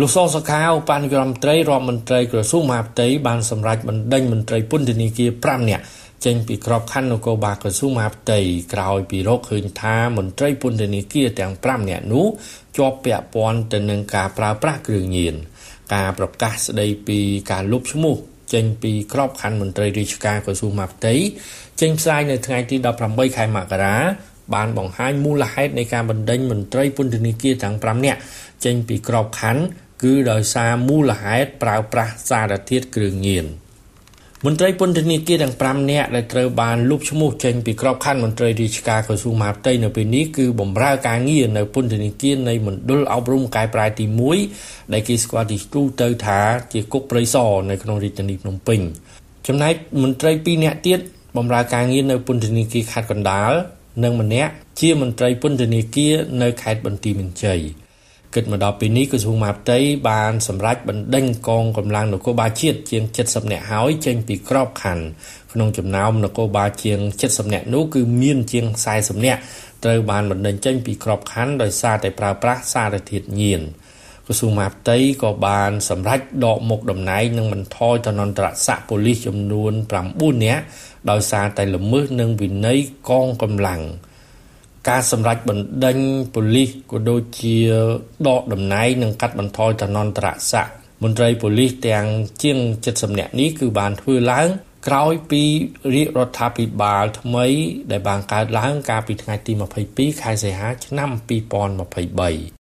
លោកសសខាវបានយរដ្ឋមន្ត្រីរដ្ឋមន្ត្រីក្រសួងមហាផ្ទៃបានសម្រេចបណ្ដេញមន្ត្រីពន្ធនាគារ5នាក់ចេញពីក្របខ័ណ្ឌនគរបាលក្រសួងមហាផ្ទៃក្រោយពីរកឃើញថាមន្ត្រីពន្ធនាគារទាំង5នាក់នោះជាប់ពាក់ព័ន្ធទៅនឹងការប្រើប្រាស់គ្រឿងញៀនការប្រកាសស្ដីពីការលុបឈ្មោះចេញពីក្របខ័ណ្ឌមន្ត្រីរាជការក្រសួងមហាផ្ទៃចេញផ្សាយនៅថ្ងៃទី18ខែមករា បានបង្ហាញមូលហេតុនៃការបណ្ដេញមន្ត្រីពន្ធនាគារទាំង5នាក់ចេញពីក្របខ័ណ្ឌគឺដោយសារមូលហេតុប្រើប្រាស់សារធាតុគ្រឿងញៀនមន្ត្រីពន្ធនាគារទាំង5នាក់ដែលត្រូវបានលុបឈ្មោះចេញពីក្របខ័ណ្ឌមន្ត្រីរាជការក្រសួងមហាផ្ទៃនៅពេលនេះគឺបម្រើការងារនៅពន្ធនាគារនៃមណ្ឌលអប់រំកែប្រែទី1ដែលគេស្គាល់ទីទូទៅថាជាគុកព្រៃសរនៅក្នុងរាជធានីភ្នំពេញចំណែកមន្ត្រី2នាក់ទៀតបម្រើការងារនៅពន្ធនាគារខេត្តកណ្ដាល និងម្នាក់ជាមន្ត្រីពន្ធនាគារនៅខេត្តបន្ទាយមានជ័យគិតមកដល់ពេលនេះក្រសួងមហាផ្ទៃបានសម្រេចបណ្ដេញកងកម្លាំងនគរបាលជាតិជាង70នាក់ហើយចេញពីក្របខ័ណ្ឌក្នុងចំណោមនគរបាលជាង70នាក់នោះគឺមានជាង40នាក់ត្រូវបានបណ្ដេញចេញពីក្របខ័ណ្ឌដោយសារតែប្រើប្រាស់សារធាតុញៀន ក្រសួងមហាផ្ទៃក៏បានសម្រេចដកមុខតំណែងនិងបន្ថយតនន្តរស័ក្តិប៉ូលីសចំនួន9នាក់ដោយសារតែល្មើសនឹងវិន័យកងកម្លាំងការសម្រេចបណ្ដេញប៉ូលីសក៏ដូចជាដកតំណែងនិងកាត់បន្ថយឋានន្តរស័ក្តិមន្ត្រីប៉ូលីសទាំងជាង70នាក់នេះគឺបានធ្វើឡើងក្រោយពីរាជរដ្ឋាភិបាលថ្មី ដែលបានកើតឡើងកាលពីថ្ងៃទី22ខែសីហាឆ្នាំ2023